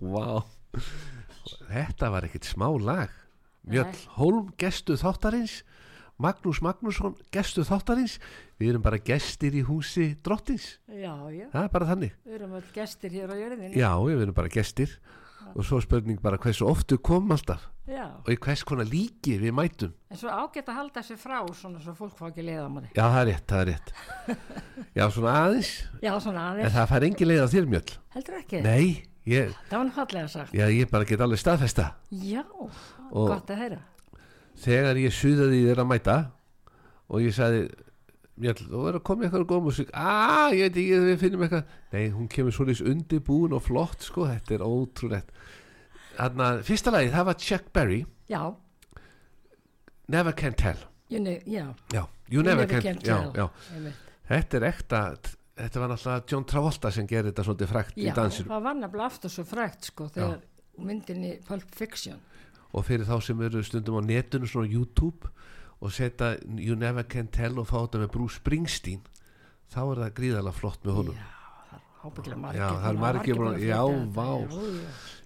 Vá. Þetta var ekkert smá lag. Mjöll. Hólm, gestu þáttarins. Magnús Magnússon, gestu þáttarins. Við erum bara gestir í húsi drottins. Já, já, Það er bara þannig. Við erum öll gestir hér á jörðinni. Já, við erum bara gestir. Og svo spurning bara hversu oftu kom alltaf Já, Og í hvers konar líki við mætum? En svo ágætt að halda sér frá svona svo fólk fá ekki leið á manni. Já, það er rétt, það er rétt. Já, svona aðeins. Já, svona En aðeins, það fær engin leið á þér mjöll. Heldur ekki? Nei, ég, Það var fallega sagt. já, ég bara get alveg staðfesta. Já, Og- gott að heyra. þegar ég suðaði þér að mæta og ég sagði Mjöll, þú verður að koma eitthvað góð músík. Aaa, ég veit ekki, við finnum eitthvað. Nei, hún kemur svolítið undirbúin og flott sko, þetta er ótrúlegt þannig að fyrsta lagi, það var Chuck Berry Já, Never Can Tell you know, já, já, You Never, Can, já, tell. já. Þetta er ekta þetta var náttúrulega John Travolta sem gerir þetta svolítið frækt í Já, dansinu það var nefnilega aftur svo frækt sko þegar myndinni Pulp Fiction. og fyrir þá sem eru stundum á netinu svona YouTube og setja You Never Can Tell og fá þetta með Bruce Springsteen þá er það gríðalega flott með honum Já, það er ábygglega margir. Já, það er margir búin að- já, vá.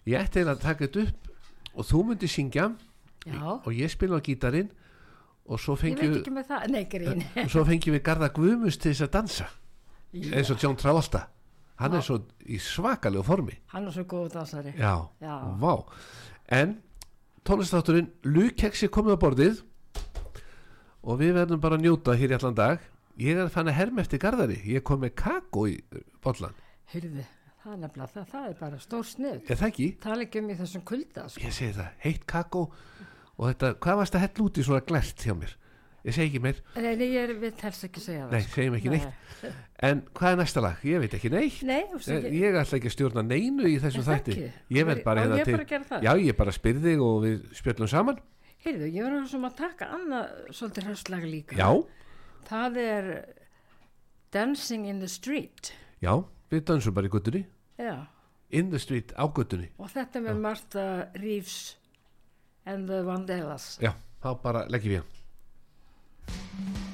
Ég ætti að taka þetta upp og þú myndir syngja. Já, og ég spila á gítarinn og svo fengjum fengjum við Garða Guðmus til þess að dansa. Eins og John Travolta. Hann er svo í svakalegu formi. Hann er svo góð dansari. já, Já. en tónlistátturinn Lukeksi komið á borðið og við verðum bara að njóta hér í allan dag. Ég er að fann að herma eftir Garðari. Ég kom með kakó í bollan Hyrði, það er nefnilega það, það er bara stór snið. er það ekki? Tala ekki um í þessum kulda, sko. ég segi það, heitt kakó og þetta, hvað varst að hella út í svona glert hjá mér ég segi ekki meir, Nei, nei, ég er- vil helst ekki segja það. nei, sko. segjum ekki neitt en hvað er næsta lag? ég veit ekki neitt Nei, þú veist Eh, ekki. ég ætla ekki að stjórna neinu í þessum Er þætti ég verð bara hérna ég til bara að gera það? já, ég bara spyrði þig og við spjöllum saman Heyrðu, ég var sem að taka annað svolítið hraustlega líka. já, Það er Dancing in the Street. já, við dansum bara í guttunni Já, in the street á guttunni og þetta með Martha Reeves and the Vandellas. já, þá bara leggjum við hann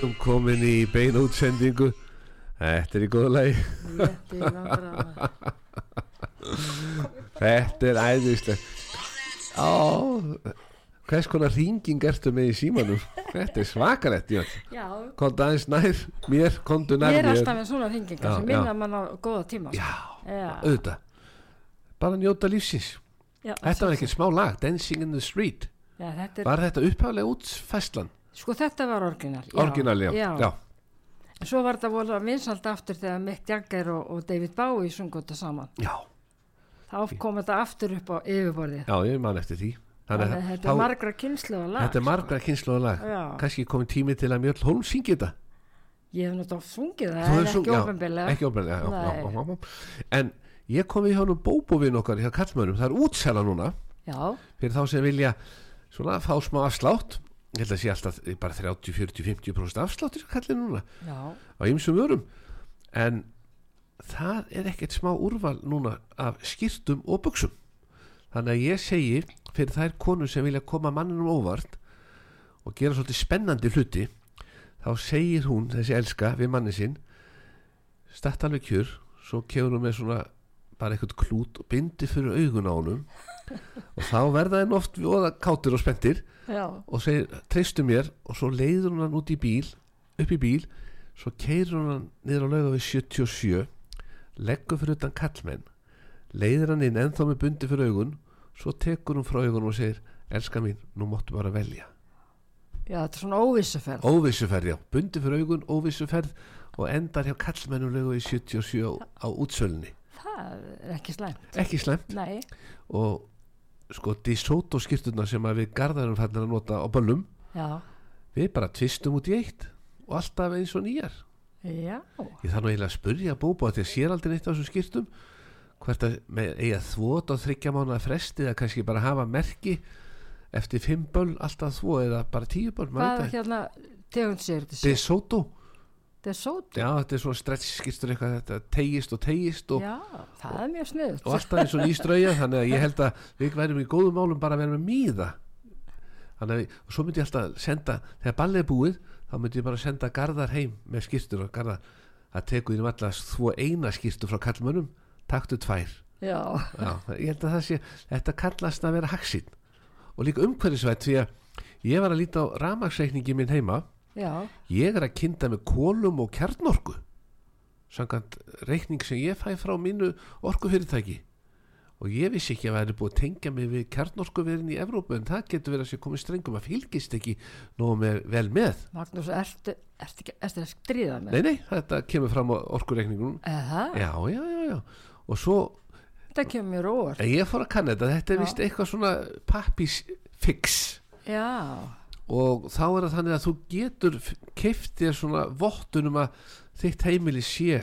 erum komin í bein útsendingu. Þetta er í góða lagi. Þetta er æðislegt. Á Hvers konar ringing ertu með í símanum? Þetta er Já, Kondu aðeins nær mér, kondu nær ég er mér. alltaf með svona hringingar Já, sem minna mann á góða tíma. Já, Já, auðvitað. Bara njóta lífsins. Já, Þetta var ekki smá lag, Dancing in the Street. Já, þetta er, Var þetta upphaflega útfæslan? Sko þetta var orginal. Orginal, já, já. já. Svo var þetta voru vinsalt aftur þegar Mick Jagger og, og David Bowie sungu þetta saman. Já, Þá kom þetta aftur upp á yfirborðið. já, ég man eftir því Þannig Þannig að að þetta þá- er margra kynslu að lag. Þetta er margra kynsluða lag Já. Kannski komið tími til að Mjöll Holm syngi þetta Ég hef náttúrulega sungið það, hefur sung- ekki já, ofinbeglega. Ekki óbæðlega, já. En ég kom í hjánum bóbovinn okkar hjá kallmönum, það er útsela núna Já, fyrir þá sem vilja svona fá smá afslátt ég held að sé alltaf bara 30, 40, 50% afsláttir kallið núna. Já, á ýmsum vörum. En það er ekkert smá úrval núna af skýrtum og buksum þannig að ég segi fyrir þær konur sem vilja koma manninum óvart og gera svolítið spennandi hluti þá segir hún þessi elska við manni sinn statt alveg kjur svo kemur hún með svona bara eitthvað klút og bindi fyrir augun á honum og þá verða henn oft voða kátir og spenntir. Já, og segir, treystu mér og svo leiður hún hann út í bíl upp í bíl, svo keirur hún hann niður á lauga við 77 leggur fyrir utan kallmenn leiðir hann inn ennþá með bundi fyrir augun svo tekur hún frá augun og segir elska mín, nú máttu bara velja. Já, þetta er svona óvissuferð. óvissuferð, já, bundi fyrir augun, óvissuferð og endar hjá kallmennum lauga við 77 á, útsölunni. Það er ekki slæmt. ekki slemt Nei, og sko DeSoto skýrtuna sem að við garðarum fannir að nota á böllum já, við bara tvistum út í eitt og alltaf eins og nýjar. Já, ég þarf nú eiginlega að spurja bóba því að sér aldrei neitt á þessum skýrtum hvert að með eiga þvot á þryggja mánuða fresti eða kannski bara hafa merki eftir fimm böll alltaf þvo eða bara tíu böll hvað hérna tegund sér þetta sér? DeSoto, Þetta er sót. já þetta er svona stretch skýrstur eitthvað þetta tegist og tegist og, Já, það er mjög sniðut. og alltaf eins og nýstrauja þannig að ég held að við værum í góðum málum bara að vera með mýða þannig að og svo myndi ég alltaf senda þegar ballið er búið þá myndi ég bara senda Garðar heim með skýrstur og Garðar að teku þínum alltaf þvo eina skýrstur frá kallmönnum taktu tvær Já, Já, ég held að það sé þetta kallast að vera haxinn og líka umhverfisvætt því að ég var að líta á ramagsreikningi minn heima já, ég er að kynna með kólum og kjarnorku samkvæmt reikning sem ég fæ frá mínu orkufyrirtæki. Og ég vissi ekki að það er búið að tengja mig við kjarnorkuverin í Evrópu en það getur verið að sé komið strengum að fylgist ekki nógu með, vel með. Magnús, ertu, ertu, ekki, ertu að stríða með? nei nei, þetta kemur fram á orkureikningunum. Eða, já, já, já, já. Og svo, þetta kemur en ég fór að kanna þetta. Þetta er vist eitthvað svona pappisfix Já, og þá er það þannig að þú getur keift þér svona vottunum að þitt heimili sé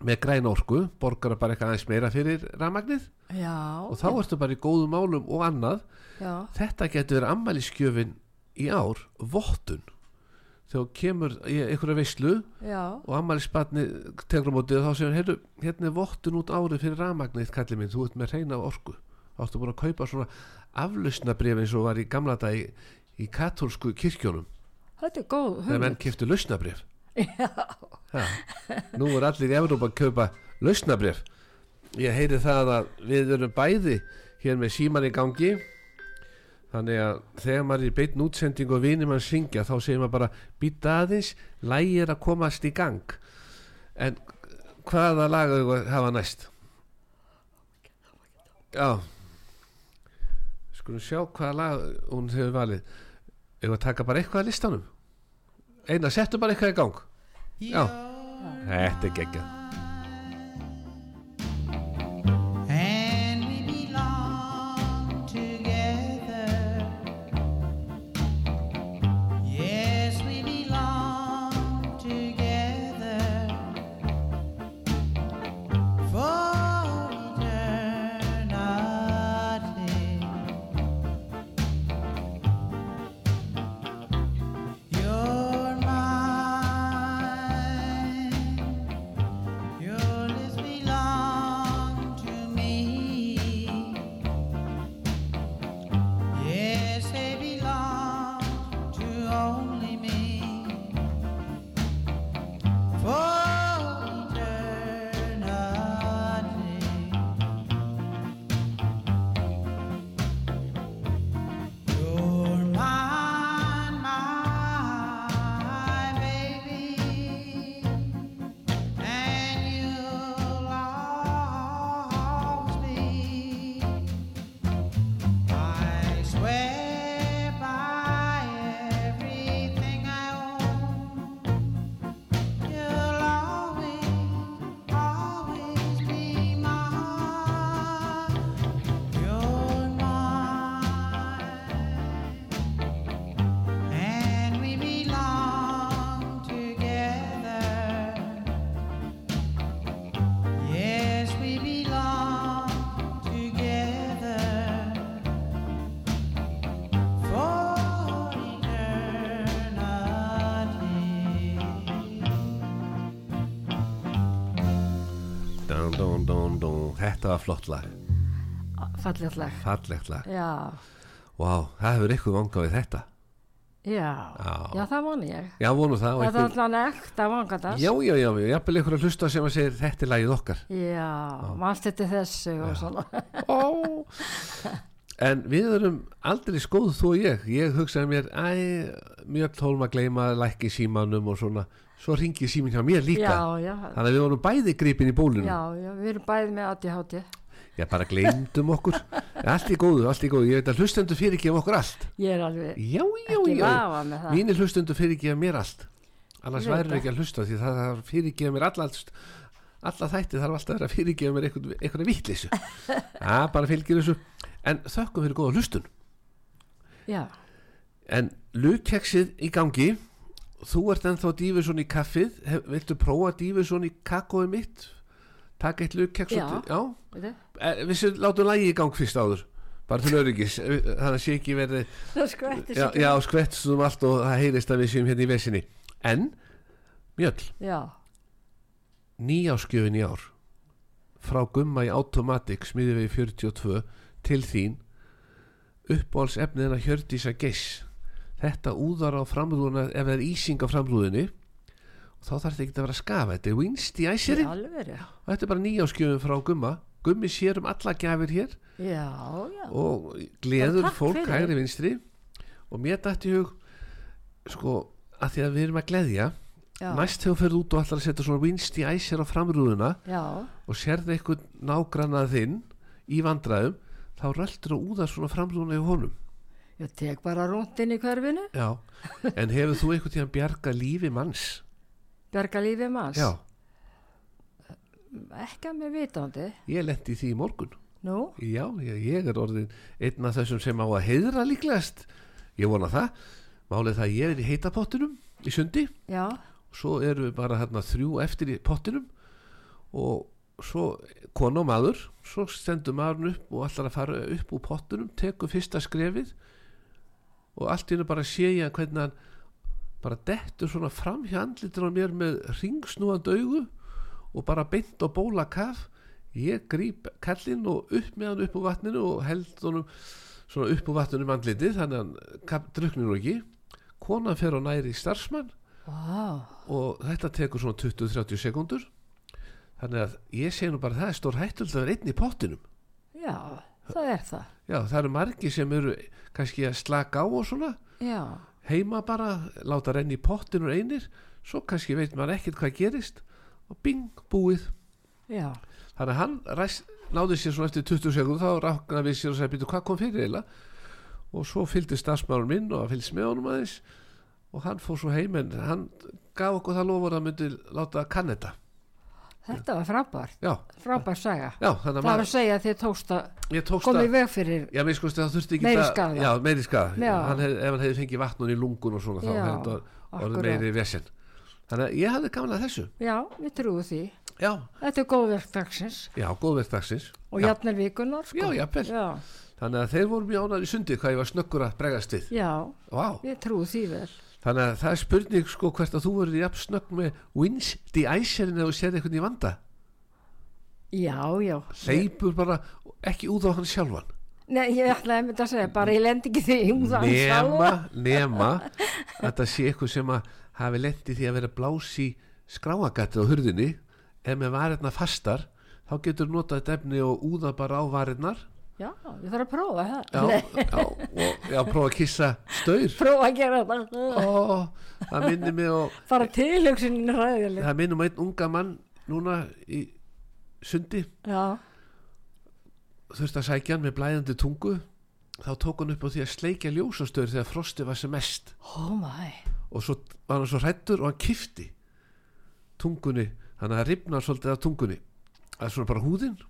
með græn orku, borgar bara eitthvað aðeins meira fyrir rafmagnið. Já, og þá ertu bara í góðum málum og annað. Já, þetta getur verið ammæliskjöfin í ár, vottun. Þegar kemur í einhverja veislu já, og ammælisbarni tekur á mótið og þá segir heyrðu, hérna er vottun út árið fyrir rafmagnið kallið minn, þú ert með reyna orku. Þá ertu búin að kaupa svona aflausnabrif eins og var í gamla dag í, í katólsku kirkjónum er þegar menn kiftu lausnabrif nú er allir í Evrópa að kaupa lausnabrif ég heyri það að við erum bæði hér með síman í gangi. Þannig að þegar maður er í beinn útsending og vinir mann syngja þá segir maður bara býta aðeins lægi er að komast í gang. En hvaða lag eigum við að hafa næst? Já. Skulum sjá hvaða lag hún hefur valið að taka bara eitthvað að listanum? Eina, settu bara eitthvað í gang. Já, þetta er geggjað dún, dún, dún. Þetta var flott lag, fallið lag. Fallegt lag. Já, Vá, það hefur ykkur vangað við þetta. Já, Já. já, það voni ég. Já, vonu það það er ykkur, allan ekta vangatast Já, já, já, já, jafnvel ykkur að hlusta sem að segir þetta er lagið okkar. Já, mannst þetta þessu og svona. Ó. En við erum aldrei skóð þú og ég. Ég hugsaði mér, æ, mjög tólum að gleyma lækki símanum og svona Svo ringi símin hjá mér líka. Já, já, Þannig að við vorum bæði gripin í bólinu. Já, já, við erum bæði með ADHD Já, bara gleymdum okkur. Allt í góðu, allt í góðu. Ég veit að hlustendur fyrirgefa okkur allt. Ég er alveg Já, já, já. það. Mínir hlustendur fyrirgefa mér allt. Annars væri ekki að hlusta Því. Það fyrirgefa mér alla Alla þætti. Þarf alltaf að vera fyrirgefa mér einhverja vitleysu. Já, bara fylgir þessu. En þökkum fyrir góða hlustun. Já, En lukkeksið í gangi Þú ert ennþá Dífusson í kaffið. Hef, Viltu prófa Dífusson í kakóið mitt? Takk eitt lukkeks Við séum látum lægi í gang fyrst áður Bara til öryggis. Eh, Þannig að sé ekki skvættir Já, já skvettsum allt og það heyrist að við séum hérna í vesinni. En Mjöll, já, nýjáskjöfin í ár Frá gumma í Automatic Smiði við 42 Til þín. Uppbóls efniðina Hjördísa Geiss Þetta úðar á framrúðuna Ef það er ísing á framrúðinni Þá þarf þetta ekki að vera að skafa. Þetta er vinst í æsirinn Og þetta er bara nýjáskjöfin frá gumma. Gummi sér um alla gjafir hér. Já, já. og gleður fólk fyrir. hægri vinstri. Og mér dætti hug sko að því að við erum að gleðja já, næst þegar þú ferð út og ætlar að setja svona vinst í æsir á framrúðuna já, og sérði eitthvað nágrannað þinn í vandræðum þá röldur að úða svona framrúðuna í honum ég tek bara rúnt inn í hverfinu. Já, en hefur þú eitthvað til að bjarga lífi manns? Bjarga lífið manns? Já, ekki að mér vitandi. Ég lendi því í morgun. Nú, já, ég, ég er orðin einn af þessum sem á að heiðra líklegast. Ég vona það. Málið það að ég er í heitapottinum í sundi. Já, svo eru við bara hérna þrjú eftir í pottinum. Og svo kona og maður svo stendur maðurinn upp og allar að fara upp úr pottinum, tekur fyrsta skrefið og allt í hennu bara sé ég að hvernig hann bara dettur svona fram hjá andlitur á mér með ringsnúand augu og bara beint og bóla kaf ég gríp kallinn og upp með hann upp úr vatninu og held honum svona upp úr vatninu um andlitið þannig að hann drukknir nú ekki. Konan fer á næri starfsmann vá, og þetta tekur svona 20-30 sekundur þannig að ég segi nú bara það er stór hættulegt að vera einn í pottinum. Já, það er það. Já það eru margi sem eru kannski að slaka á og svona. Já, heima bara, láta renni í pottinur einir svo kannski veit maður ekkert hvað gerist og bing, búið. Já, þannig að hann ræs, náði sér svona eftir 20 sekundur þá ráknaði við sér og sagði býtu hvað kom fyrir eiginlega? Og svo fylgdi starfsmárun minn og fylgst með honum aðeins og hann fór svo heim en hann gaf okkur það lofur að myndi láta kann þetta var frábært. Já, frábær saga. Já, það var maður að segja að þið tókst að koma í veg fyrir Já, mér skoðst það þurfti ekki Meiri skaða. Já, meiri hann hef, Ef hann hefði fengið vatnun í lungun og svona þá Já, þetta orðið akkurat. meiri vesen. Þannig að ég hafði gaman að þessu. Já, við trúum því. Já, þetta er góð verktagsins já, góðverk dagsins. Og jafnir vikunar sko. Já, jafnvel. já, Þannig að þeir voru mjög ánæður í sundi hvað ég var snöggur að bregast við. Já, við trúum því vel þannig að það er spurning sko hvert að þú verður jafn snögg með winst í æsirinn ef þú sér eitthvað í vanda? Já, já. Hleypur bara ekki út á hann sjálfan? Nei, ég ætlaði að mynda að segja, bara ég lendi ekki því um það nema, nema að þetta sé eitthvað sem að hafi lendi því að vera blás í skráagatið á hurðinni. Ef með varirna fastar þá getur notað þetta efni og úða bara á varirnar Já, ég þarf að prófa það. Já, já, og já, prófa að kissa staur. Prófa að gera þetta Ó, það minnir mig og Bara tilhugsunin ræðileg það minnir mig einn unga mann núna í sundi. Já, þurfti að sækja hann með blæðandi tungu. Þá tók hann upp á því að sleikja ljósastöður þegar frosti var sem mest. Oh my. Og svo var hann svo hrættur og hann kifti tungunni. Þannig að það ripnar svolítið af tungunni. Það er svona bara húðin. en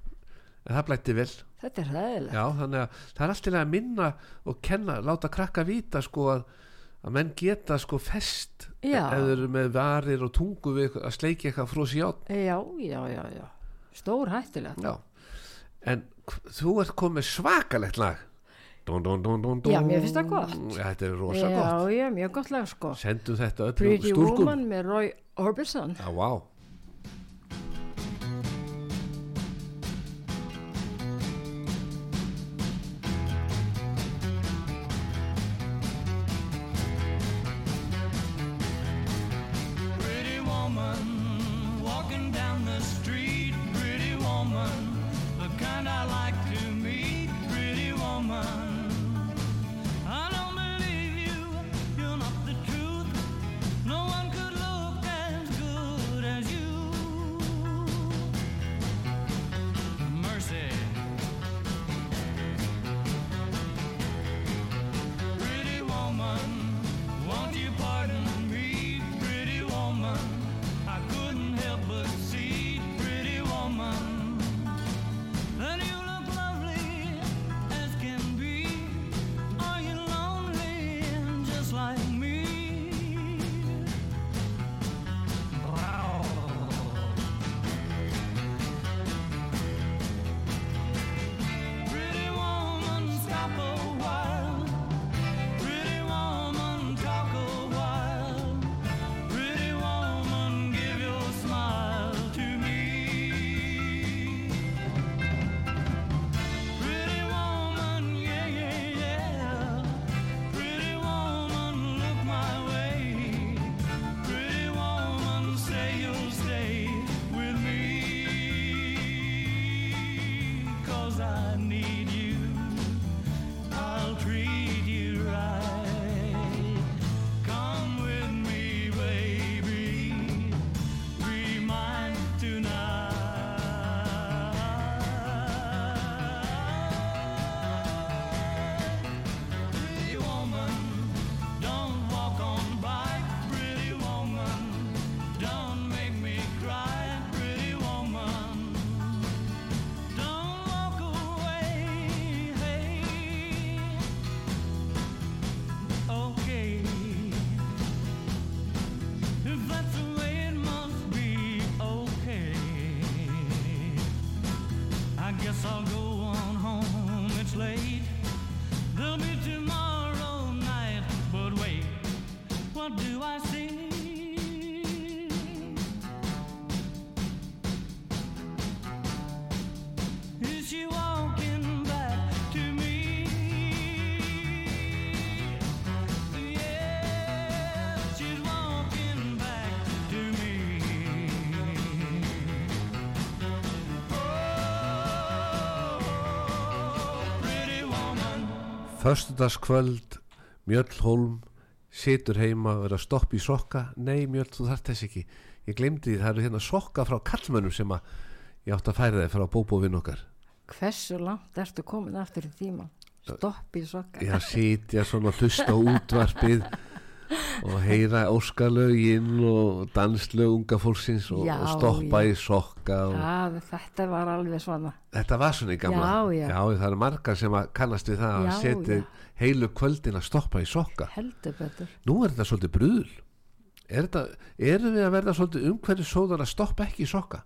það blætti vel. Þetta er ræðileg já þannig að það er alltaf að minna og kenna, láta krakka vita sko að, að menn geta sko fest Já. eru með varir og tungu við að sleikja eitthvað frosi át Já, já, já, já. Stór hættulegt. Já. En þú ert komið svakalegt lag. Dun, dun, dun. Já, mér finnst það gott. ja, þetta er rosa Já, gott. já, mjög gott lag sko. Sendum þetta öllum Pretty stúlkum. Woman með Roy Orbison. Já, vá Föstudagskvöld Mjöll Holm situr heima og er að stoppa í sokka nei Mjöll þú þarft þess ekki ég glemdi því það eru hérna sokka frá kallmönnum sem að ég átt að færa þeir frá bóbóvinn okkar Hversu langt ertu komin aftur í tíma? Stopp í sokka. ég að sitja svona hlusta útvarpið og heyra óskalögin og danslög unga fólksins og, Já, og stoppa já. í sokka og þetta var alveg svona. þetta var svona í gamla Já, já. það eru margar sem kannast við það að setja heilu kvöldin að stoppa í sokka Heldur betur. nú er þetta svolítið brúðul er erum við að verða svolítið umhverju sóðar að stoppa ekki í sokka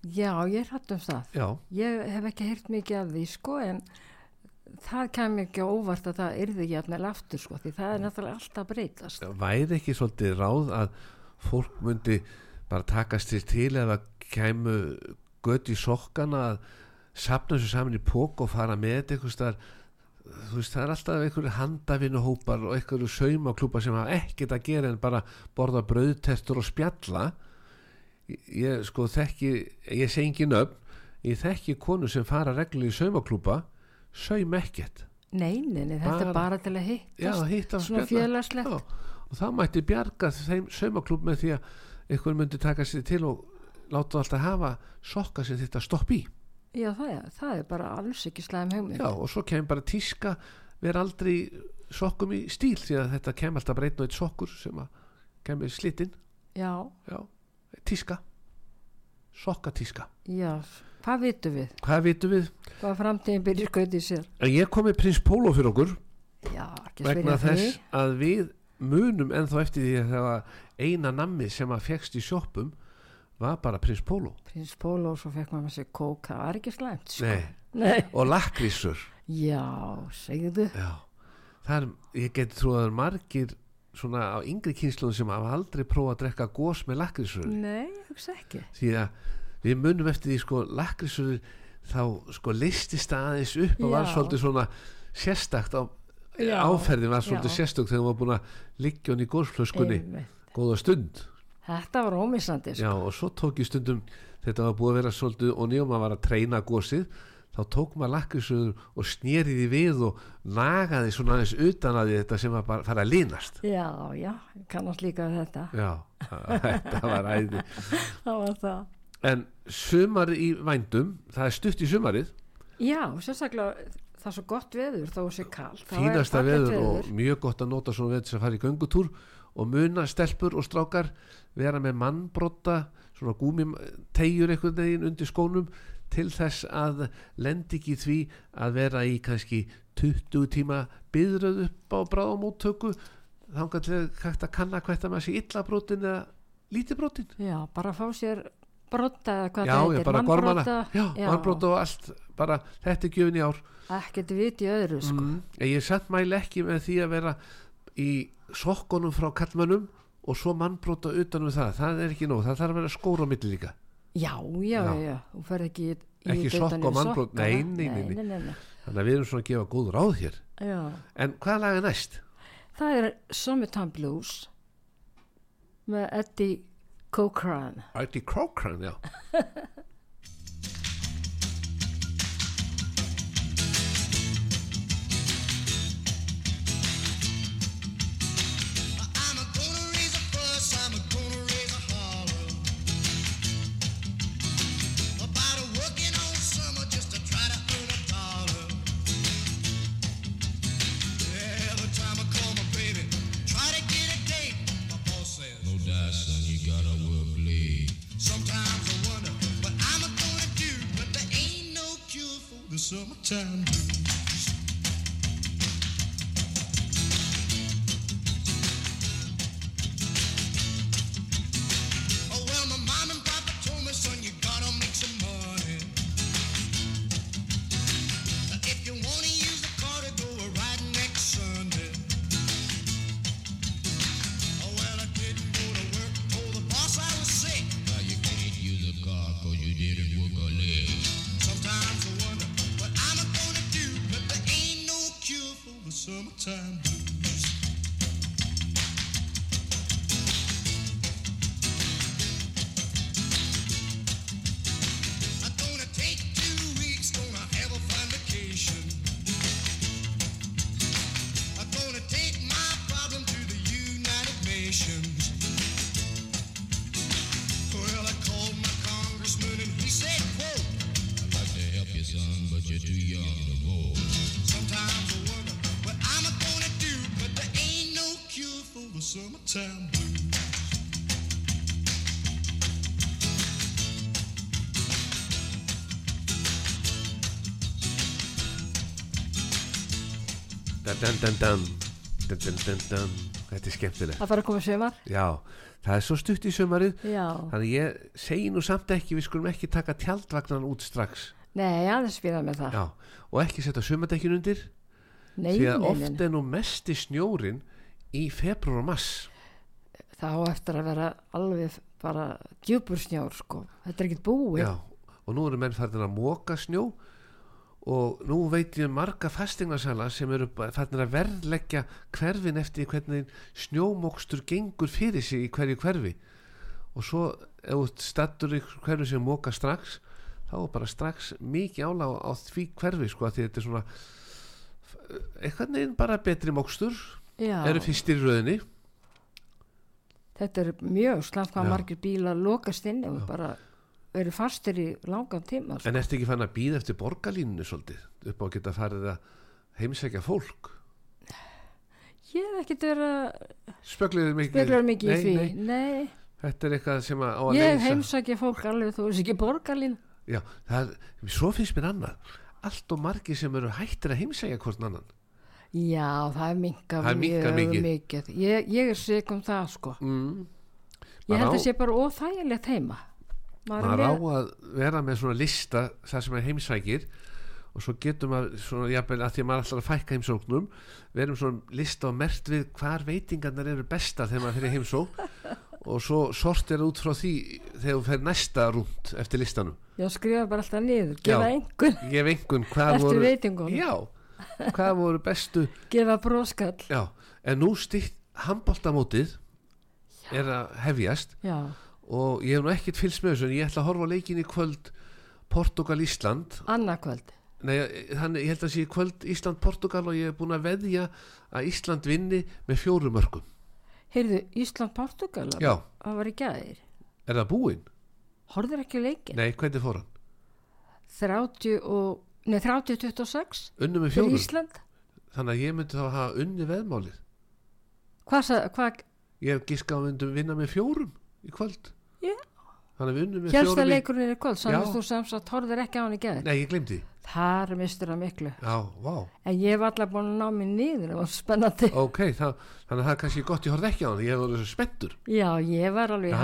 Já, ég er hrætt um það. já, Ég hef ekki heyrt mikið af því, sko, en það kemur ekki óvart að það yrði jafnvel aftur, sko, því það er náttúrulega alltaf breytast. væri ekki svolítið ráð að fólk myndi bara takast sér til eða kæmu gött í sokkana að sapna þessu saman í pók og fara með staðar. Þú veist það er alltaf einhverju handavinnuhópar og einhverju saumaklúpar sem hafa ekkert að gera en bara borða brauðtestur og spjalla. Ég, sko þekki ég segi ekki nöfn ég þekki konu sem fara reglu í saumaklúpa saum ekkert Nei, nei, nei, þetta er bara til að hittast. Já, hitta og Svona spjalla. félagslegt. Og það mætti bjarga þeim saumaklúb með því að einhver myndi taka sér til og láta alltaf hafa sokka sem þetta stopp í Já, það er, það er bara alls ekki slæm hugmynd. Já, og svo kemur bara tíska vera aldrei sokkum í stíl því að þetta kemur alltaf breytn og eitt sokkur sem að kemur slitinn Já, Já, tíska sokkatíska já, hvað vitum við? Hvað vitum við? Hvað framtíðin byrjir skautið sér? En ég kom með prins Pólo fyrir okkur Já, vegna þess því. að við munum ennþá eftir því að það var eina nammi sem að fegst í sjoppum var bara prins Pólo Prins Pólo, svo fekk maður sér kók, það var ekki slæmt, sko. Nei, Nei. og lakrísur Já, segðu. Já, það er, ég geti trú að margir svona á yngri kynsluðum sem hafa aldrei prófað að drekka gós með lakrísur Nei, hugsa ekki. því að við munum eftir því sko lakrísur þá sko listist aðeins upp og var svolítið svona sérstakt á Já, áferðin var svolítið já. sérstakt þegar hún var búin að liggja hún í gósflöskunni Einmitt. góða stund. Þetta var ómissandi sko. Já, og svo tók ég stundum þetta var búið að vera svolítið og nýjum að var að treyna gósið þá tók maður lakrísuður og snýri því við og nagaði svona aðeins utan að þetta sem var bara fara að línast. Já, já, kannast líka þetta. Já, þetta var æði. Það var það En sumar í vændum það er stutt í sumarið. Já, sérstaklega það er svo gott veður þó sé kall fínasta veður, og mjög gott að nota svona veður að fara í göngutúr og muna stelpur og strákar vera með mannbrotta svona gúmim tegjur einhvern veginn undir skónum til þess að lendi ekki því að vera í kannski 20 tíma byðröð upp á bráðamóttöku til að hægt að kanna hvert að maður sé illa brotin eða lítið brotin já, bara fá sér brotta já, heitir, bara gormana mannbrotta og allt bara, þetta er gjöfin í ár ekkert vit í öðru sko. mm, ég satt mæli ekki með því að vera í sokkunum frá kallmönnum og svo mannbrota utanum það það er ekki nóg, það þarf að vera skóra á milli líka já, já, Já. já, þú ferð ekki í, Ekki sokk og mannbrot, sokkana. nei, nei, nei, nei. nei, nei, nei. þannig að við erum svona að gefa góð ráð hér Já. en hvað lag er næst? það er Summertime Blues með Eddie Cochran Artie Cochran, já summertime blues. The the summertime blues. dun, dun, dun, dun. Dun, dun, dun, dun. þetta er skemmtilegt. Það fara að koma sumar. Já, það er svo stutt í sumarið. Já, þannig ég segi nú samt ekki við skulum ekki taka tjaldvagnan út strax. Nei, aðeins spila með það. Já, og ekki setja sumardekkin undir. Nei, því að nei, oft nei, er nú mesti snjórin í februar og mass það á eftir að vera alveg bara djúpur snjór sko. Þetta er ekkert búið. Já, og nú eru menn farin að móka snjó og nú veit ég marga fastingnarsala sem eru farin að verðleggja hverfin eftir hvernig snjómokstur gengur fyrir sig í hverju hverfi. Og svo ef stattur í hverju sem móka strax þá er bara strax mikið álag á því hverfi sko því þetta er svona eitthvað neginn bara betri mokstur Já, eru fyrstir í röðinni þetta er mjög slant hvað margir bílar lokast inn og bara eru fastir í langan tíma sko. en ertu ekki fann að býða eftir borgarlínunni svolítið upp á að geta farið að heimsækja fólk? Ég hef ekkert verið að Spöglir mikið, mikið nei, í því. nei, nei, Þetta er eitthvað sem að ég leysa. heimsækja fólk alveg þú veist ekki borgarlín Já, það er, svo finnst mér annað. Allt og margir sem eru hættir að heimsækja hvort annan já, það er Það er minnkað mikið. ég, ég er sik um það sko mm. ég held Maður að á- sé bara óþægilegt heima maður á að vera með svona lista það sem er heimsækir og svo getum maður svona, jafnvel að því að maður alltaf að fækka heimsóknum verum svona lista og mert við hvar veitingarnar eru bestar þegar maður fyrir heimsók og svo sortir út frá því þegar þú fer næsta rúnd eftir listanum ég skrifa bara alltaf niður gefa Já. einhvern, Eftir voru veitingunum? já, hvað voru bestu? Gefa bróskall já, en nú stýtt handbóltamótið er að hefjast já, og ég hef nú ekkert fylgst með þessu en ég ætla að horfa á leikin í kvöld Portugal-Ísland. Annarkvöld Nei, þannig ég held að sé kvöld Ísland-Portugal og ég hef búin að veðja að Ísland vinni með fjórum mörgum heyrðu, Ísland-Portugal? Já, það var í gæðir er það búinn? horfður ekki leikin Nei, hvernig fór hann? 30 og Nei, 30-26 Unnu með fjórum? Þannig að ég myndi þá að hafa unni veðmálið. Hvað, hvað? Ég hef giskað að við myndum vinna með fjórum í kvöld. Já. Þannig að við unnum með helsta fjórum í... leikurinn er í kvöld Já. Sannig þú sem sagt horfður ekki á hann í gæðir Nei, ég glemdi Þar mistur það miklu. Já, vá. En ég var alltaf búin að ná mig niður Það var spennandi. Ok, það, þannig að það er kannski gott ég horfði ekki á hann Ég hef verið svo spenntur. Já, ég var alveg er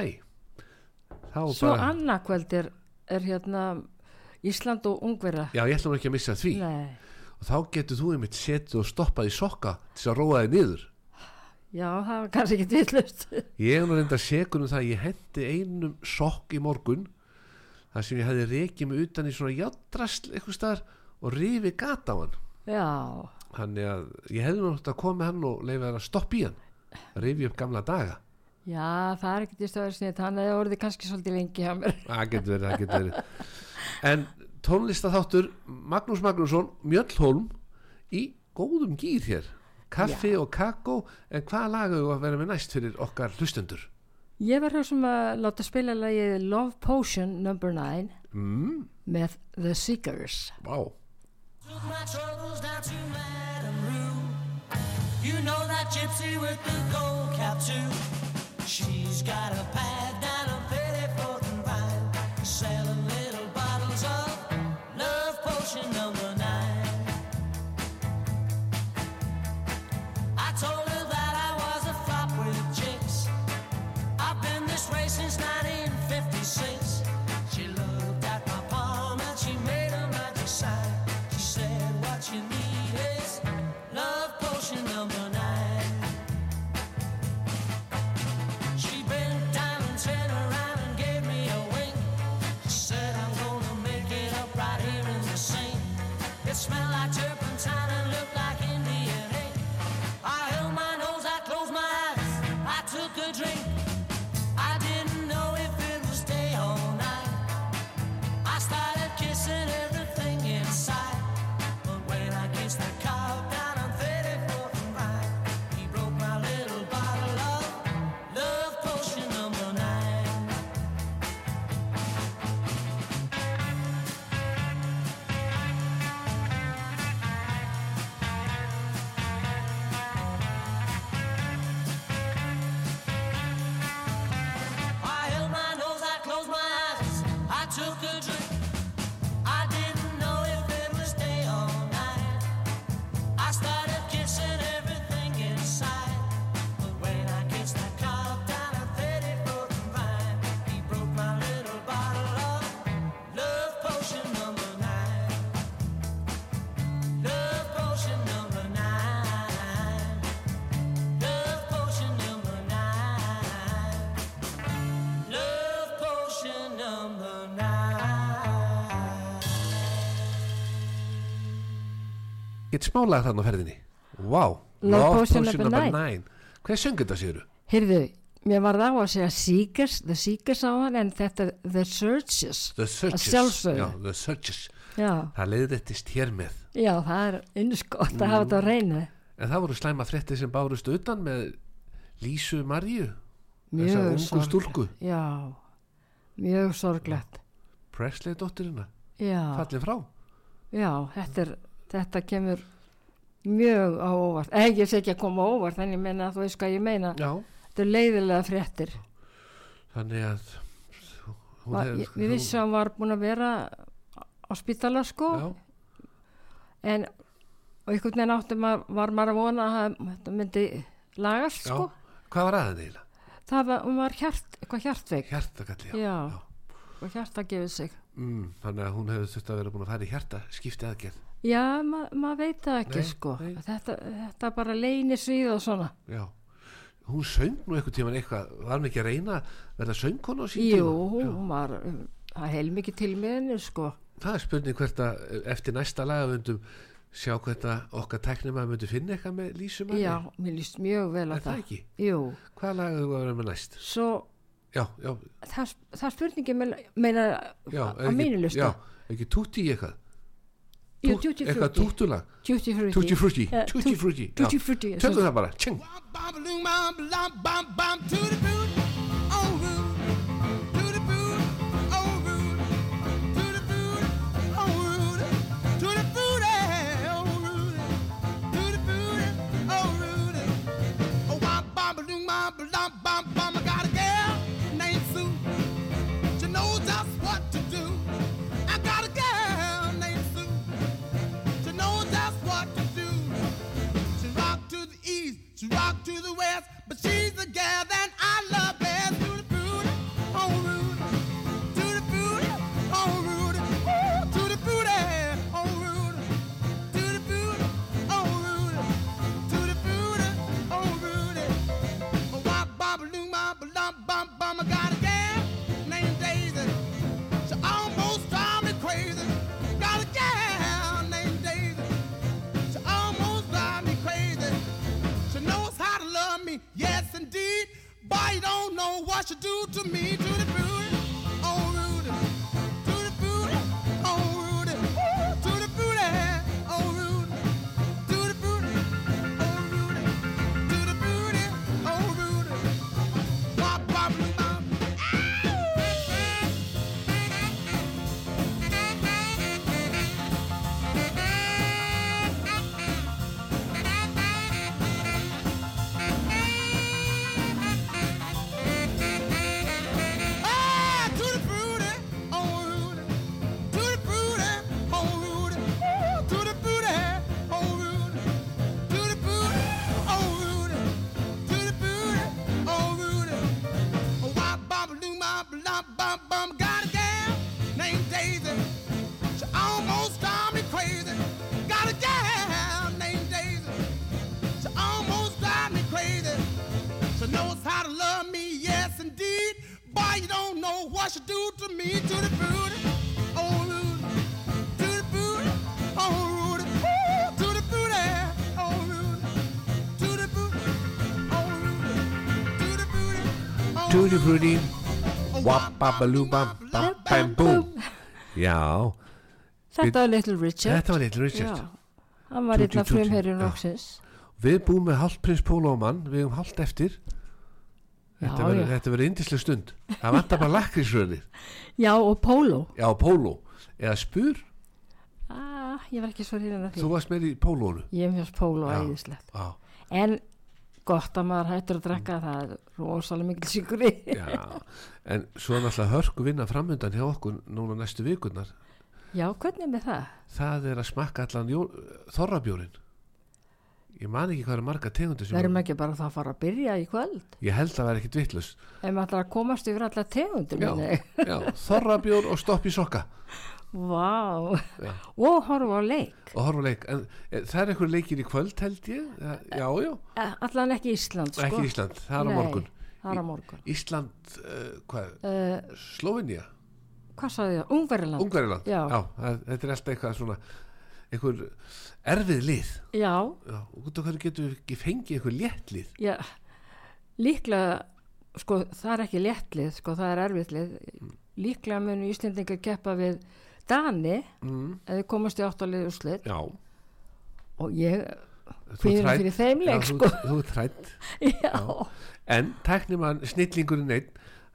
hættu svo bara annarkvöld er, er hérna Ísland og Ungverja Já, ég ætla nú ekki að missa því. Nei, Og þá getur þú einmitt setið og stoppað í sokka til að róa þig niður. Já, það var kannski ekki villust Ég er nú reynda segur um það að ég hendi einum sokk í morgun þar sem ég hefði rekið mig utan í svona játdrasl eitthvað staðar og rifi gata á hann. Já, þannig að ég hefði nú átt að koma með hann og leifa þær að stoppa í hann. Að rifi upp gamla daga já, það er ekkert í stöður snið Þannig að það orðið kannski svolítið lengi hjá mér. Það getur verið, það getur verið. En tónlistaþáttur Magnús Magnússon, Mjöllholm í góðum gýr hér. Kaffi og kakó. En hvaða lag hefur að vera með næst fyrir okkar hlustendur? Ég var hér sem að láta spila lagið Love Potion number 9 mm, með The Seekers. Vá. Took my troubles down to Madame Rue. You know that gypsy with the gold cap too. She's got a pad Get smálega þarna á ferðinni. Wow, Love Potion number nine. Hvað söng þetta séru? Heyrðu, mér var það á að segja Seekers, The Seekers á hann en þetta er The Searches The Searches. Já, The Searches Já, Það leiðrættist hér með. Já, það er innskott að hafa þetta á reynu En það voru slæma frétti sem bárust utan með Lísu Marju Þessa Mjög ungu sorglegt. stúlku. Já, mjög sorglegt. Presley dóttirina Já, Fallið frá. Já, þetta, er, þetta kemur mjög á óvart. Eða ég sé ekki að koma á óvart en ég meina að þú veist hvað ég meina. Já, Þetta er leiðilega fréttir. Þannig að hún Va, hefur- ég, Við vissum að hann var búin að vera á spítala sko. Já, en og einhvern veginn áttum að var maður að vona að þetta myndi lagast sko. Hvað var aðeins eiginlega? það var, hún var hjart, eitthvað hjartveik Hjartakalli, já. Já. og hjarta gefið sig. Mm, þannig að hún hefur þurft að vera búin að fara í hjarta skipti aðgerð já, ma maður veit það ekki Nei, sko. nei. Þetta, þetta bara leynir svið og svona. Já, hún söng nú eitthvað tíman eitthvað, var hann ekki að reyna að verða söngkona á sín jú, hún var um, það er heilmikið til með henni sko. Það er spurning hvert að eftir næsta lagavöndum sjá hvernig okkar tæknum að myndi finna eitthvað með Lísu manni já, mér líst mjög vel á er það það. ekki? jú, Hvað lag hefur að vera með næst? svo Já, já, það, það spurningi meina já á mínu listu Já, ekki tutti í eitthvað Eitthvað Frutti. túttulag Tutti Frutti. Tutti frutti, Eh, tutti Tut- frutti? Tutti já. Frutti Tökum það bara, tjeng she rock to the west, but she's the gal that I love But you don't know what she do to me, to the booty, Já, þetta var Little Richard. Þetta var Little Richard. Hann var Tutti einn af Frutti, frumherjum roksins Við búum með hálft prins Pólóman Við höfum hálft eftir. Þetta Já, verður- já. þetta verður indislega stund. Það vantar bara lakrísröðir já og Polo Já, póló Eða spur, ah, ég var ekki svo hrifin af því. Þú varst með í pólónu. Ég hef mjög æðislegt. Já, en gott að maður hættur að drekka það er rosalega mikil já En svo er náttúrulega hörku vinna framöndan hjá okkur Núna næstu vikurnar. Já, hvernig er með það? Það er að smakka allan jó, þorrabjórin Ég man ekki hvað eru marga tegundir verðum ekki bara það að fara að byrja í kvöld? Ég held að vera ekkit vittlust ef maður að komast yfir alla tegundum Já, já, þorrabjór og stopp í sokka Vá, Já. og horfa á leik. Og horfa á leik. En e, það er einhver leikir í kvöld held ég? Já, já, já, Eh, allan ekki Ísland sko. ekki Ísland, það er á Nei, morgun. er á morgun. Ísland, uh, hvað, uh, Slovenia hvað sagði það, Ungverjaland. Ungveriland, Já. það, þetta er alltaf eitthvað svona einhver erfið lið. Já, já, og hverju getum við ekki fengið einhver létt lið? Já líklega sko það er ekki léttlið sko það er erfiðlið líklega munu Íslendingar keppa við Dani mm, eða komast í áttalið úrslit. Já. Og ég fyrir þrædd- fyrir þeim leik já, sko. þú, þú trætt já, en tæknimann snillingurinn einn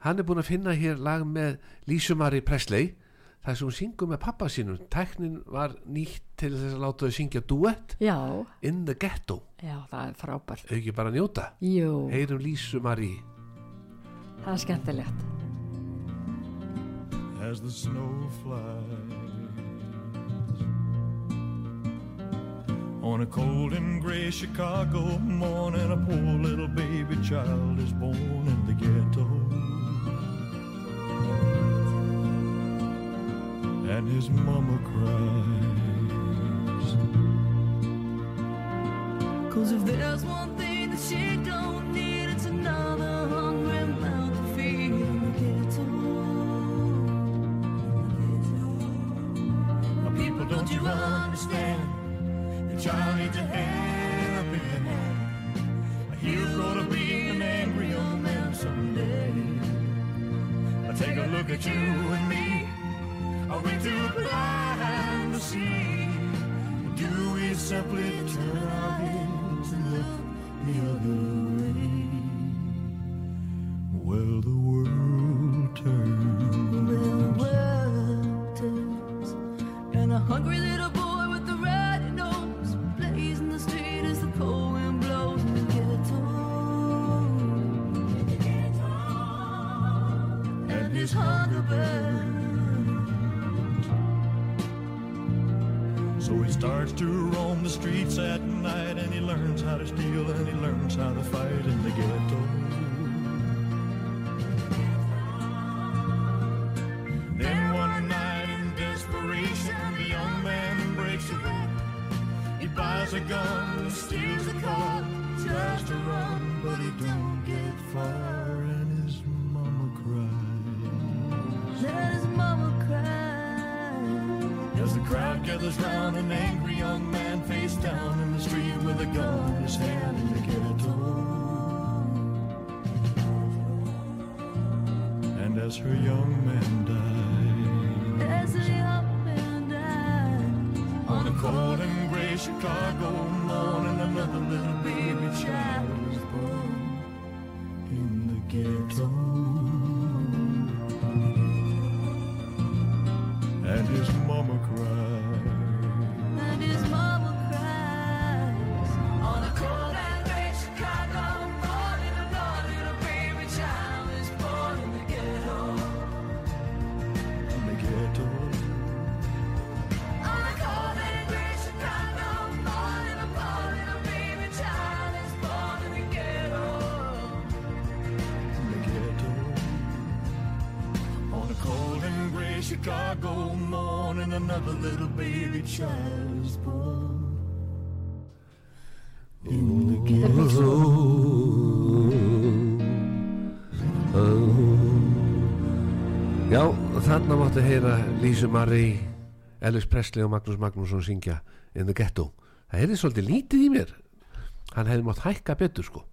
hann er búin að finna hér lag með Lísumari Presley það sem hún syngur með pappa sínum. Tæknin var nýtt til þess að láta þau syngja duett já, In the Ghetto. Já, það er frábært. Auki bara njóta? Jú, heyrum Lísumari það er skemmtilegt as the snow flies. On a cold and gray Chicago morning, a poor little baby child is born in the ghetto. And his mama cries. Cause if there's one thing that she don't need, don't you understand? Your child needs a helping hand. Grow to be an angry young man someday. Now take a look at you and me. Are we too blind to see? Do we simply turn our heads and look the other way? Well, the world starts to roam the streets at night and he learns how to steal and he learns how to fight in the ghetto. Then one night in desperation, the young man breaks away. He buys a gun steals a car, tries to run, but he don't get far and his mama cries. Let his mama cry. As the crowd gathers round an angry young man face down in the street with a gun in his hand in the ghetto. And as her young child is born. In the ghetto. Já, þarna máttu heyra Lísu Marie, Elvis Presley og Magnús Magnússon syngja In the Ghetto. Það heyrði svolítið lítið í mér. Hann hefði mátt hækka betur sko.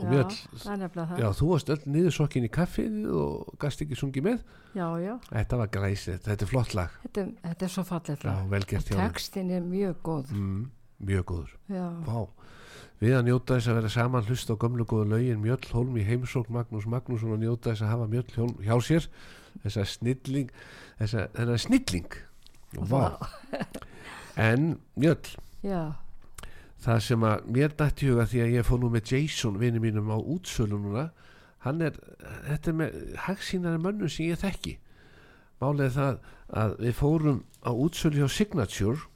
Og Já, það er nefnilega það. Já, þú varst öll niður sokkin í kaffið og gast ekki sungið með. já, já, Þetta var glæsið, þetta er flott lag. Þetta, þetta er svo fallið Já, vel gert hjá þeim. Tekstin er mjög góð Mm, mjög góður. Já, Vá. Við að njóta þess að vera saman hlusta á gömlu góðu lögin Mjöll Hólm í heimsókn Magnús Magnússon að njóta þess að hafa Mjöll Hólm hjá sér. Þessa snilling þessa, þessa snilling. Og vá. En Mjöll. Já, það sem að mér dætti huga því að ég fór nú með Jason vinni mínum á útsölu núna hann er, þetta er með hagsýnari mönnum sem ég þekki. Er það að við fórum á útsölu hjá Signature.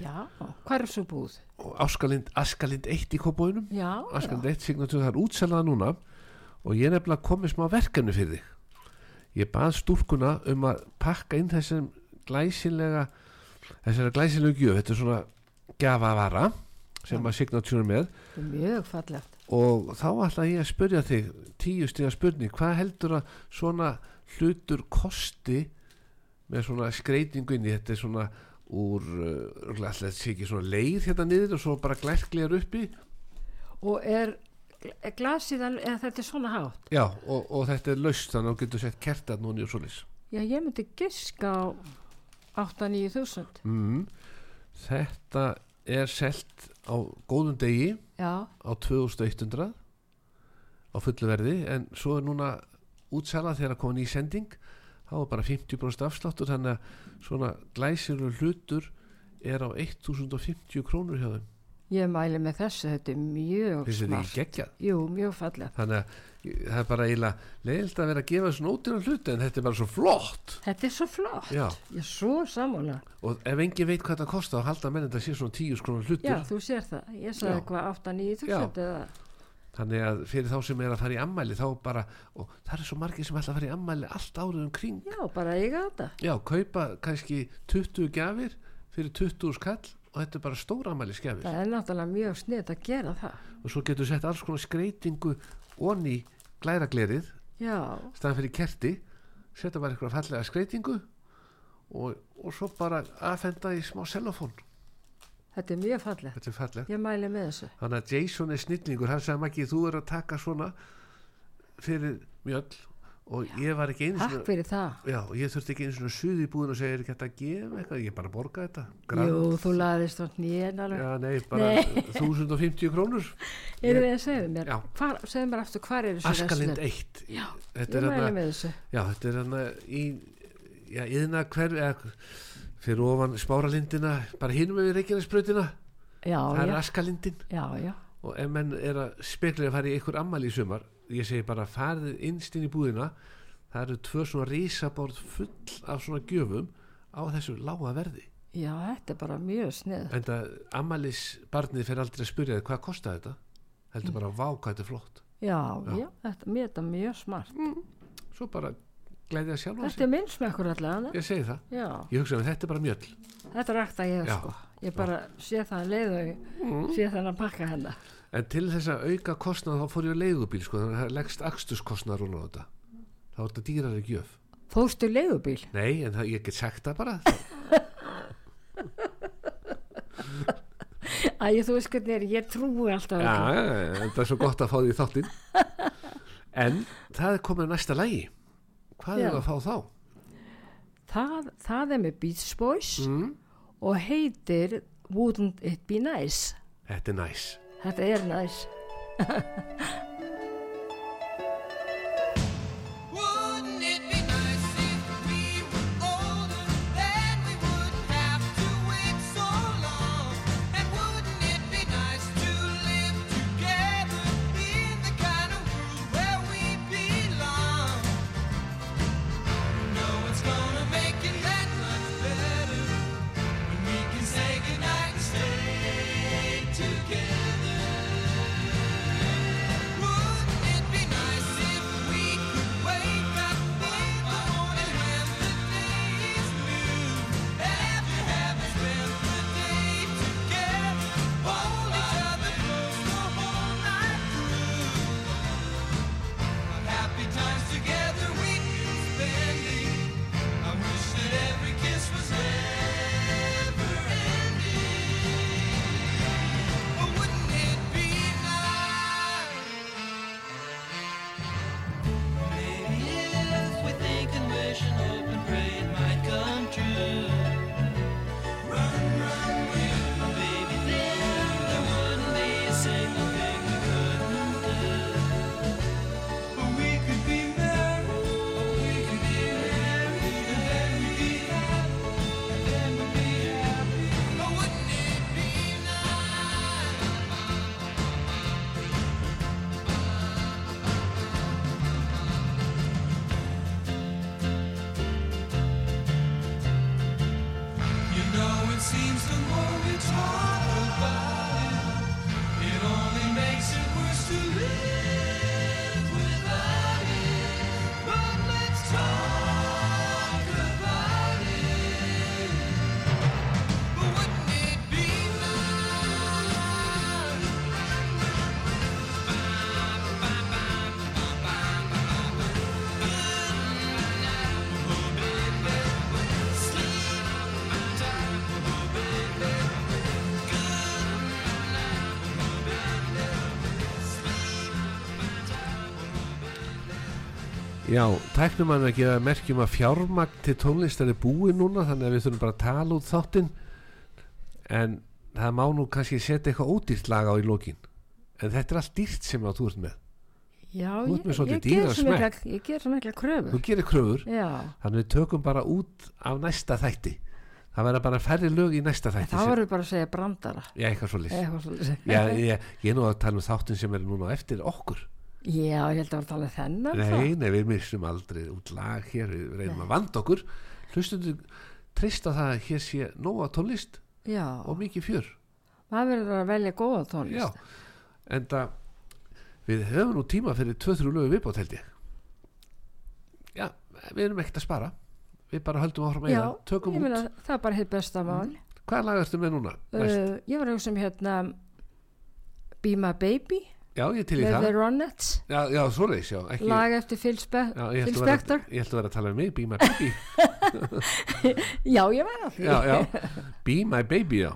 Já Hvað er svo búð? og Áskalind, Askalind 1 í kópóinum Askalind já, 1 Signature, það er útselaða núna. Og ég er nefnilega komið smá verkefni fyrir þig. Ég bað stúlkuna um að pakka inn þessum glæsilega þessara glæsilega gjöf. Þetta er svona gjafavara sem að Signature er með mjög fallegt. Og þá ætla ég að spyrja þig tíu stiga spurning, hvað heldur að svona hlutur kosti með svona skreitingu inn í? Þetta er svona úr uh, alltaf sé ekki svona leið hérna niður og svo bara glerklegar uppi Og er glasið, eða þetta er svona hátt? Já og, og þetta er laust þannig að þú getur sett kertat núni og svoleiðis. Já, ég myndi giska á 8-9 þúsund. Mm. þetta er selt á góðum degi Já, á 2100 á fullu verði en svo er núna útsala þegar komin í sending þá er bara 50% afsláttur þannig að svona glæsirur hlutur er á 1050 krónur hjá þeim. Ég mæli með þessu þetta er mjög smart. Jú, mjög fallegt. Þannig að það er bara eiginlega leiðilt að vera að gefa svona ódýran hluti en þetta er bara svo flott. Þetta er svo flott. Já. Ég er svo sammála. Og ef engin veit hvað það kostar þá halda menn þetta sé svona 10 krónur hlutur. Já, þú sér það. Ég sagði Já. hvað 8-9 þúsund eða þannig að fyrir þá sem er að fara í ammæli þá bara, og það er svo margir sem ætla að fara í ammæli allt árið um kring. Já, bara eiga þetta. Já, kaupa kannski 20 gjafir fyrir 20 skall og þetta er bara stóra ammæli skjafir Það er náttúrulega mjög snið að gera það. Og svo getur sett alls konar skreitingu onni glæraglerið Já, staðan fyrir kerti setja bara eitthvað fallega skreitingu og, og svo bara aðfenda í smá selofón þetta er mjög fallegt. Þetta er fallegt. Ég mæli með þessu. Þannig að Jason er snillingur hann sagði Maggi þú er að taka svona fyrir mjöll og ég var ekki einu takk fyrir það. Já, og ég þurfti ekki einu svona suði í búðin og segja er hægt að gefa eitthvað, ég bara borga þetta Grand. jú, þú laðist á nýjan alveg. Já, nei, bara 1050 krónur. Eru þið að segja mér? Já. hvar, segðu mér aftur, hvar er þessu Askalind verslun? 1 já, þetta ég er mæli með þessu. Já, þetta er hann í já, yðna hver eða, fyrir ofan spáralindina bara hinum við Reykjanesbrautina. Já, það er já, Askalindin. Já, já, og ef menn er að spekla að fara í einhver ammali í sumar ég segi bara farið innst inn í búðina það eru tvö svona rísaborð full af svona gjöfum á þessu lága verði. Já, þetta er bara mjög snið en það ammalis barnið fyrir aldrei að spyrja þið hvað kostaði þetta? Heldur bara vá hvað þetta er flott. Já, Já. já, þetta, mér er þetta mjög smart. Svo bara glæðið að sjálfa þetta er minn smekkur allavega ég segi það. Já, ég hugsa að þetta er bara mjöll. Þetta er rægt að ég sko ég bara sé það að leið og ég sé þannig að pakka hennar en til þess að auka kostnað þá fór ég á leigubíl sko þannig að það leggst aksturskostnað rúna á þetta. Þá er þetta dýrari gjöf. Fóstu leigubíl? Nei en það, ég get sagt það bara. Æ, þú veist hvernig er, ég trúi alltaf Já, ekki. já, já, en það er svo gott að fá því þáttinn. En það er komið að næsta lægi Hvað er að fá þá? Það, það er með Beach Boys. Mm, og heitir Wouldn't It Be Nice. þetta er næs Þetta er nice. Já, tæknum hann að merkjum að fjármagn til tónlistar er búið núna þannig að við þurfum bara að tala út þáttinn. En það má nú kannski setja eitthvað ódýrt lag á í lokin. En þetta er allt dýrt sem að þú ert með. Já, ég, ég, ger mikla, ég ger svo mikla kröfur. þú gerir kröfur, Já, þannig við tökum bara út af næsta þætti. Það verða bara færri lög í næsta þætti sem, verður bara að segja brandara. já, eitthvað svolítið. ég, er nú að tala um þáttin sem er núna eftir okkur Já, ég held að vera að tala þennan. Nei, nei, við missum aldrei út lag hér, við reynum að vanda okkur. Hlustundu treysta það að hér sé nóga tónlist Já, og mikið fjör. Maður verður að velja góða Já, tónlist. en það við höfum nú tíma fyrir 2-3 lögu viðbót held ég. Já, við erum ekkert að spara. Við bara höldum áfram að Já, eða tökum út, meina, það er bara hitt besta mál. hvaða lag ertu með núna? Uh, ég var að hugsa um hérna Be My Baby já, ég til í það. The Ronettes, Já, já svoleiðis, já, ekki lag eftir Phil, Spe já, ég Phil að vera- Spector. Ég ætla að vera að tala um mig, Be My Baby. Já, ég var að því. Já, já, Be My Baby, já.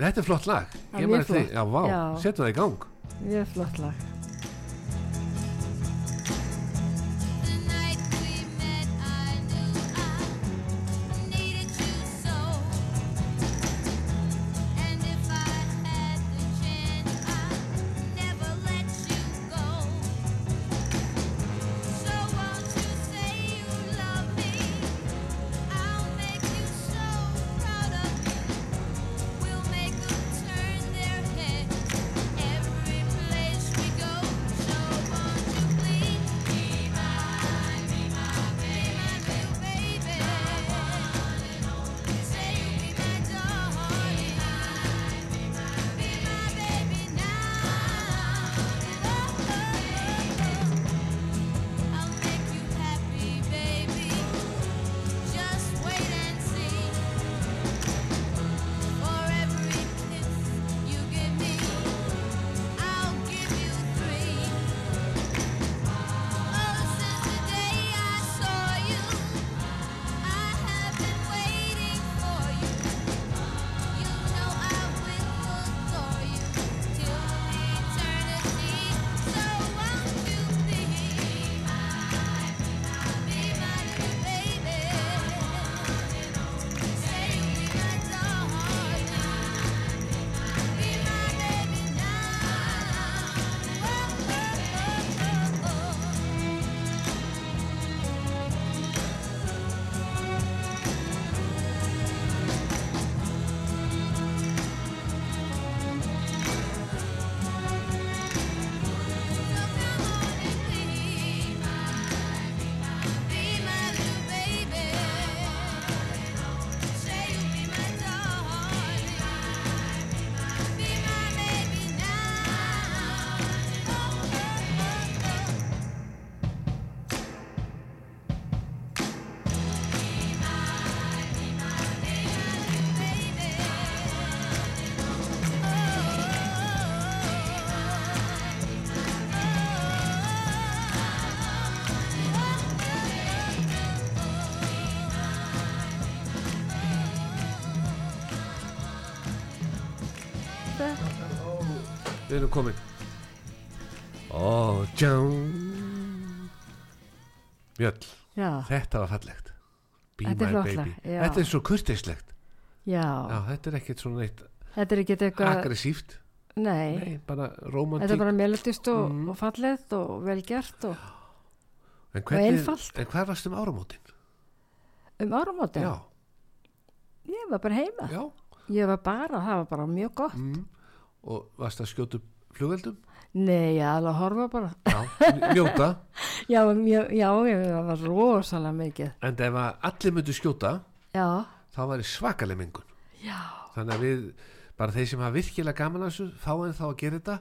Þetta er flott lag. Það er mjög flott. Já, vá, setjum það í gang. Mjög flott lag. Við erum komin Ó, tján Já, þetta var fallegt Be Þetta my baby já. Þetta er svo kurteislegt já, Já, þetta er ekkert svona neitt þetta er ekki eitthvað, aggressíft nei, Nei, bara þetta romantík er bara melodist og, Mm. og fallegt og vel gert og en, hvernig, einfalt. en hvað varst um áramótin? um áramótin. Já, Ég var bara heima. já Ég var bara, það var bara mjög gott. mm. Og varst að skjóta upp flugveldum? Nei, ég alveg horfa bara. Já, njóta Já, mjög, já, ég var rosalega mikið. En ef að allir myndu skjóta Já, þá væri svakaleg mengun já, þannig að við, bara þeir sem hafa virkilega gaman að þessu, fá en þá að gera þetta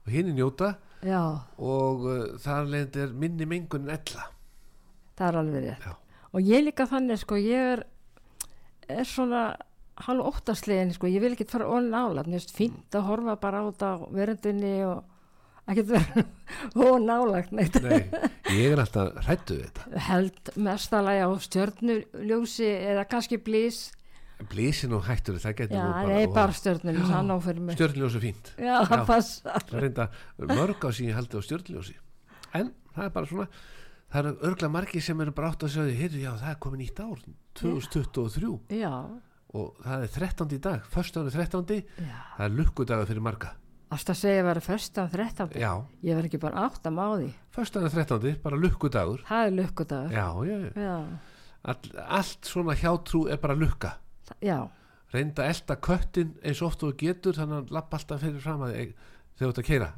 og hinn njóta já, og uh, þar leiðin er minni mengun en ella það er alveg rétt. Já. Og ég líka þannig, sko, ég er, er svona halv óttaslegin, sko, ég vil ekki fara ón nála. Mér finnst fínt að horfa bara á þetta verundinni og ekkert vera ón nálagt neitt. Nei, ég er alltaf hrættu við þetta. Held mestalagi á stjörnuljósi eða kannski blís. Blísin og hættur, það getur Já, bara, nei, bara stjörnuljósi, hann á fyrir mig. Stjörnljósi fínt. Já, er reynda mörg á síðan haldi á stjörnljósi En það er bara svona Það eru örgla margir sem eru bara átt að segja Heyrðu, já, það er komið nýtt ár 2023 Já, og það er 13. í dag Förstan er 13. já. Það er lukkudagur fyrir marga að segja að vera förstan 13. Já, Ég verð ekki bara átt að má því. förstan er 13. bara lukkudagur Það er lukkudagur. Já, já, já All, Allt svona hjátrú er bara lukka já, Reynda að elda köttin eins oft og getur þannig að lappa alltaf fyrir fram að þig þegar þú ert að keira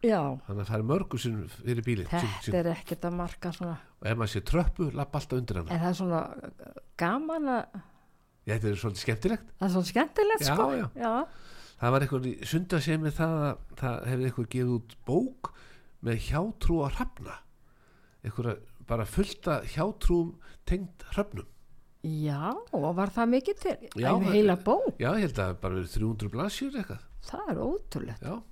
já. þannig að það er mörgu sinn fyrir bílinn sín, Þetta er ekkert að marka svona. og ef maður sé tröppu, lappa alltaf undir hana En það er svona gaman að, þetta er svolítið skemmtilegt. Það er svona skemmtilegt Já, sko. já. já. það var í sunda sem með það að það hefði eitthvað gefið út bók með hjátrú að hrafna. Eitthvað bara fullta hjátrúum tengd hrafnum. Já, og var það mikið til? Það- heila bók, já, ég held að bara verið 300 blaðsjur eitthvað. Það er ótrúlegt. já,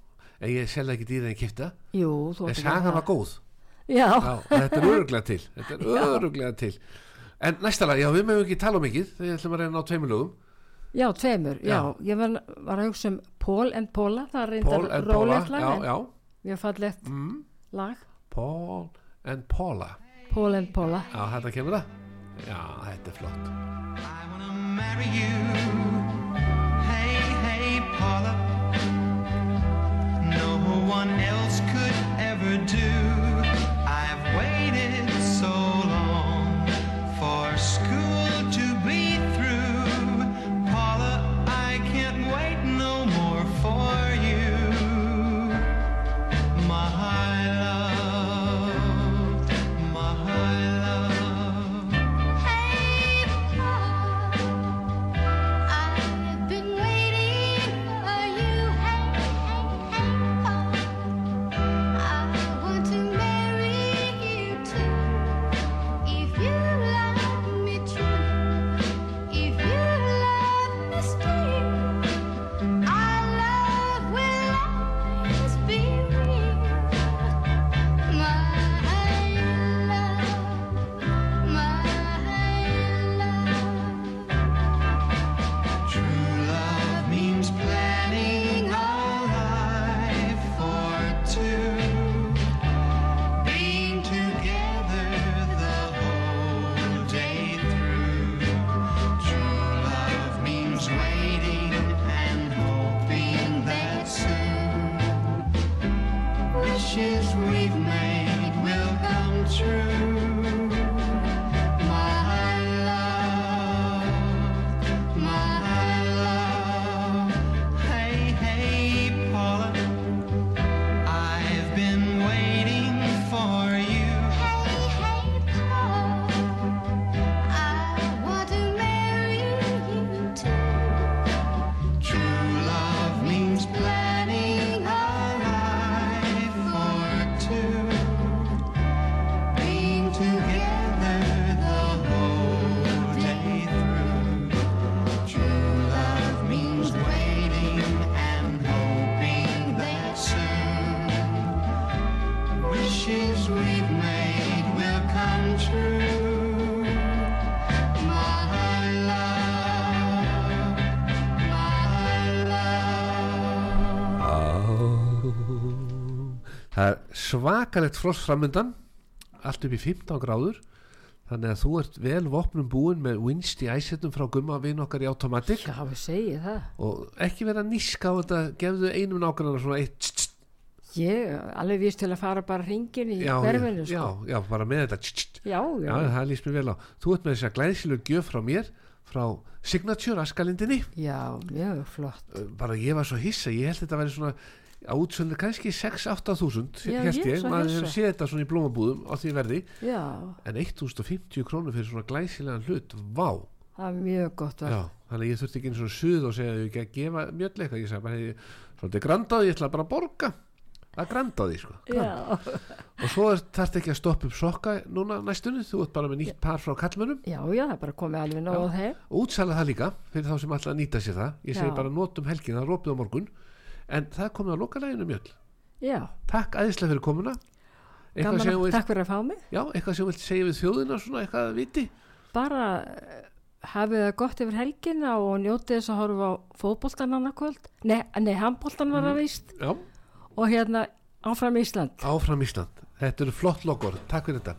en ég selði ekki dýra en kipta. Jú, en sagan var góð. Já, já, þetta er öruglega til. Þetta er öruglega til en næsta lag, já, við meðum ekki tala mikið þegar ætlum að reyna á tveimur lögum Já, tveimur, já, Já. ég var, var að hugsa um Paul and Paula, það er reyndar rólegt lag, já, en já, mjög fallegt mm, lag, Paul and Paula Paul and Paula. Já, þetta kemur það Já, þetta er flott I wanna marry you. Hey, hey, Paula. No one else could ever do. Svakalegt frost framöndan allt upp í 15 gráður. Þannig að þú ert vel vopnum búin með winst í æsetum frá gumma vinn okkar í automatic. Já, við segið það. og ekki vera níska á þetta gefðu einum nákvæmlega svona eitt tss, tss, Ég alveg víst til að fara bara hringin í já, hverfinu, já, sko. já, bara með þetta tss, Já, já, já, það líst mér vel á. Þú ert með þess að glæðsilu gjöf frá mér frá Signature Askalindinni já, mjög flott. bara ég var svo hissa, ég held þetta að vera svona á útsöldu kannski 6-8 þúsund held ég maður hefur séð þetta svona í blómabúðum á því verði. Já, en 1050 krónur fyrir svona glæsilegan hlut vá, það er mjög gott já, þannig að ég þurfti ekki eins og suð og segja að ég ekki að gefa mjöldleika ég sagði bara, hey, svolítið grandaði, ég ætla bara að borga. Að grandaði, sko. Já, og svo þarf ekki að stoppa upp sokka núna næstunni, þú ert bara með nýtt par frá kallmönnum já, já, það er bara komið alveg þeim. og útsala það líka fyrir þá sem að nýta sér það. Ég segi bara notum helgin, það er opið á morgun en það komið að loka læginu mjöld Já, takk æðislega fyrir komuna. Eitthvað gaman sem, að vilt, takk fyrir að fá mig. já, eitthvað sem vilt segja við þjóðina svona eitthvað að viti? Bara eh, hafið það gott yfir helgina og njótið þess að horfa á fótboltan annarkvöld. Nei, nei, handboltan var það víst. já, Og hérna áfram Ísland. áfram Ísland. Þetta eru flott lokor, takk fyrir þetta